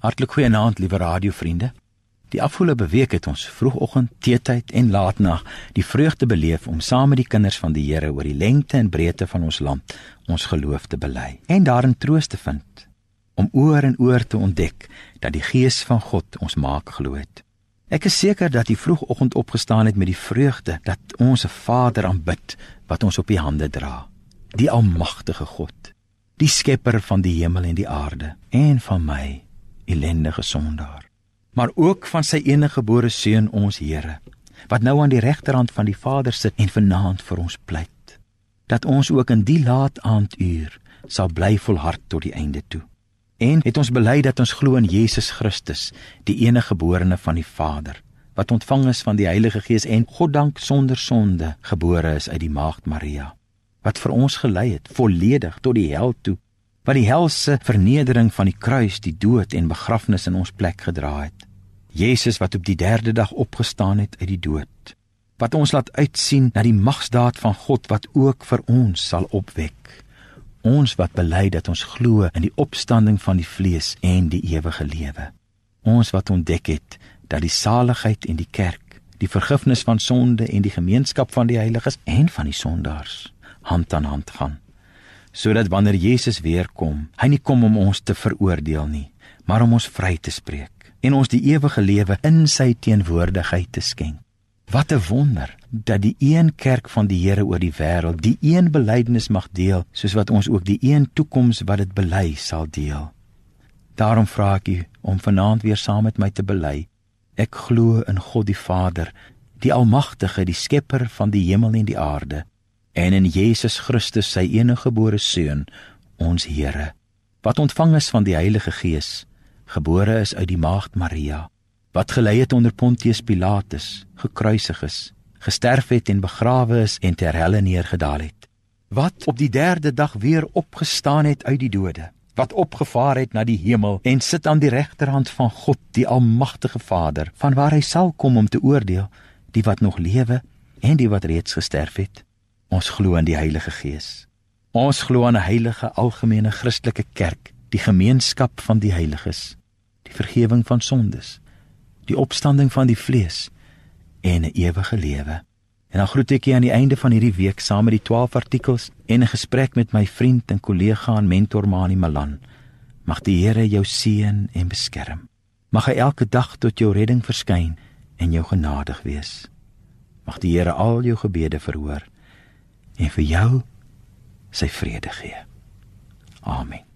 Hartlik goeienaand, liewe radiovriende. Die afgelope week het ons vroegoggend, teetyd en laatnag die vreugde beleef om saam met die kinders van die Here oor die lengte en breedte van ons land ons geloof te bely en daarin troos te vind om oor en oor te ontdek dat die Gees van God ons maak glo het. Ek is seker dat jy vroegoggend opgestaan het met die vreugde dat ons 'n Vader aanbid wat ons op die hande dra. Die almagtige God, die skepper van die hemel en die aarde en van my ellendige sondaar. Maar ook van sy enige gebore seun ons Here wat nou aan die regterhand van die Vader sit en vanaand vir ons pleit dat ons ook in die laat aanduur sal bly volhard tot die einde toe. En het ons bely dat ons glo in Jesus Christus die enige geborene van die Vader wat ontvang is van die Heilige Gees en God dank sonder sonde gebore is uit die maagd Maria wat vir ons gelei het volledig tot die hel toe wat die helse vernedering van die kruis, die dood en begrafnis in ons plek gedra het. Jesus wat op die 3de dag opgestaan het uit die dood. Wat ons laat uitsien na die magsdaad van God wat ook vir ons sal opwek. Ons wat bely dat ons glo in die opstanding van die vlees en die ewige lewe. Ons wat ontdek het dat die saligheid en die kerk, die vergifnis van sonde en die gemeenskap van die heiliges en van die sondaars hand aan hand gaan sodat wanneer Jesus weer kom, hy nie kom om ons te veroordeel nie, maar om ons vry te spreek en ons die ewige lewe in sy teenwoordigheid te skenk. Wat 'n wonder dat die een kerk van die Here oor die wêreld die een belydenis mag deel, soos wat ons ook die een toekoms wat dit bely sal deel. Daarom vra ek u om vanaand weer saam met my te bely. Ek glo in God die Vader, die almagtige, die skepper van die hemel en die aarde en in Jesus Christus sy enige gebore seun ons Here wat ontvang is van die Heilige Gees gebore is uit die maagd Maria wat gelei het onder Pontius Pilatus gekruisig is gesterf het en begrawe is en ter helle neergedaal het wat op die 3de dag weer opgestaan het uit die dode wat opgevaar het na die hemel en sit aan die regterhand van God die almagtige Vader vanwaar hy sal kom om te oordeel die wat nog lewe en die wat reeds gesterf het Ons glo in die Heilige Gees. Ons glo aan 'n heilige algemene Christelike kerk, die gemeenskap van die heiliges, die vergifnis van sondes, die opstanding van die vlees en 'n ewige lewe. En dan groet ek julle aan die einde van hierdie week saam met die 12 artikels en 'n gesprek met my vriend en kollega en mentor Mani Malan. Mag die Here jou seën en beskerm. Mag hy elke dag tot jou redding verskyn en jou genadig wees. Mag die Here al jou gebede verhoor en vir jou sy vrede gee. Amen.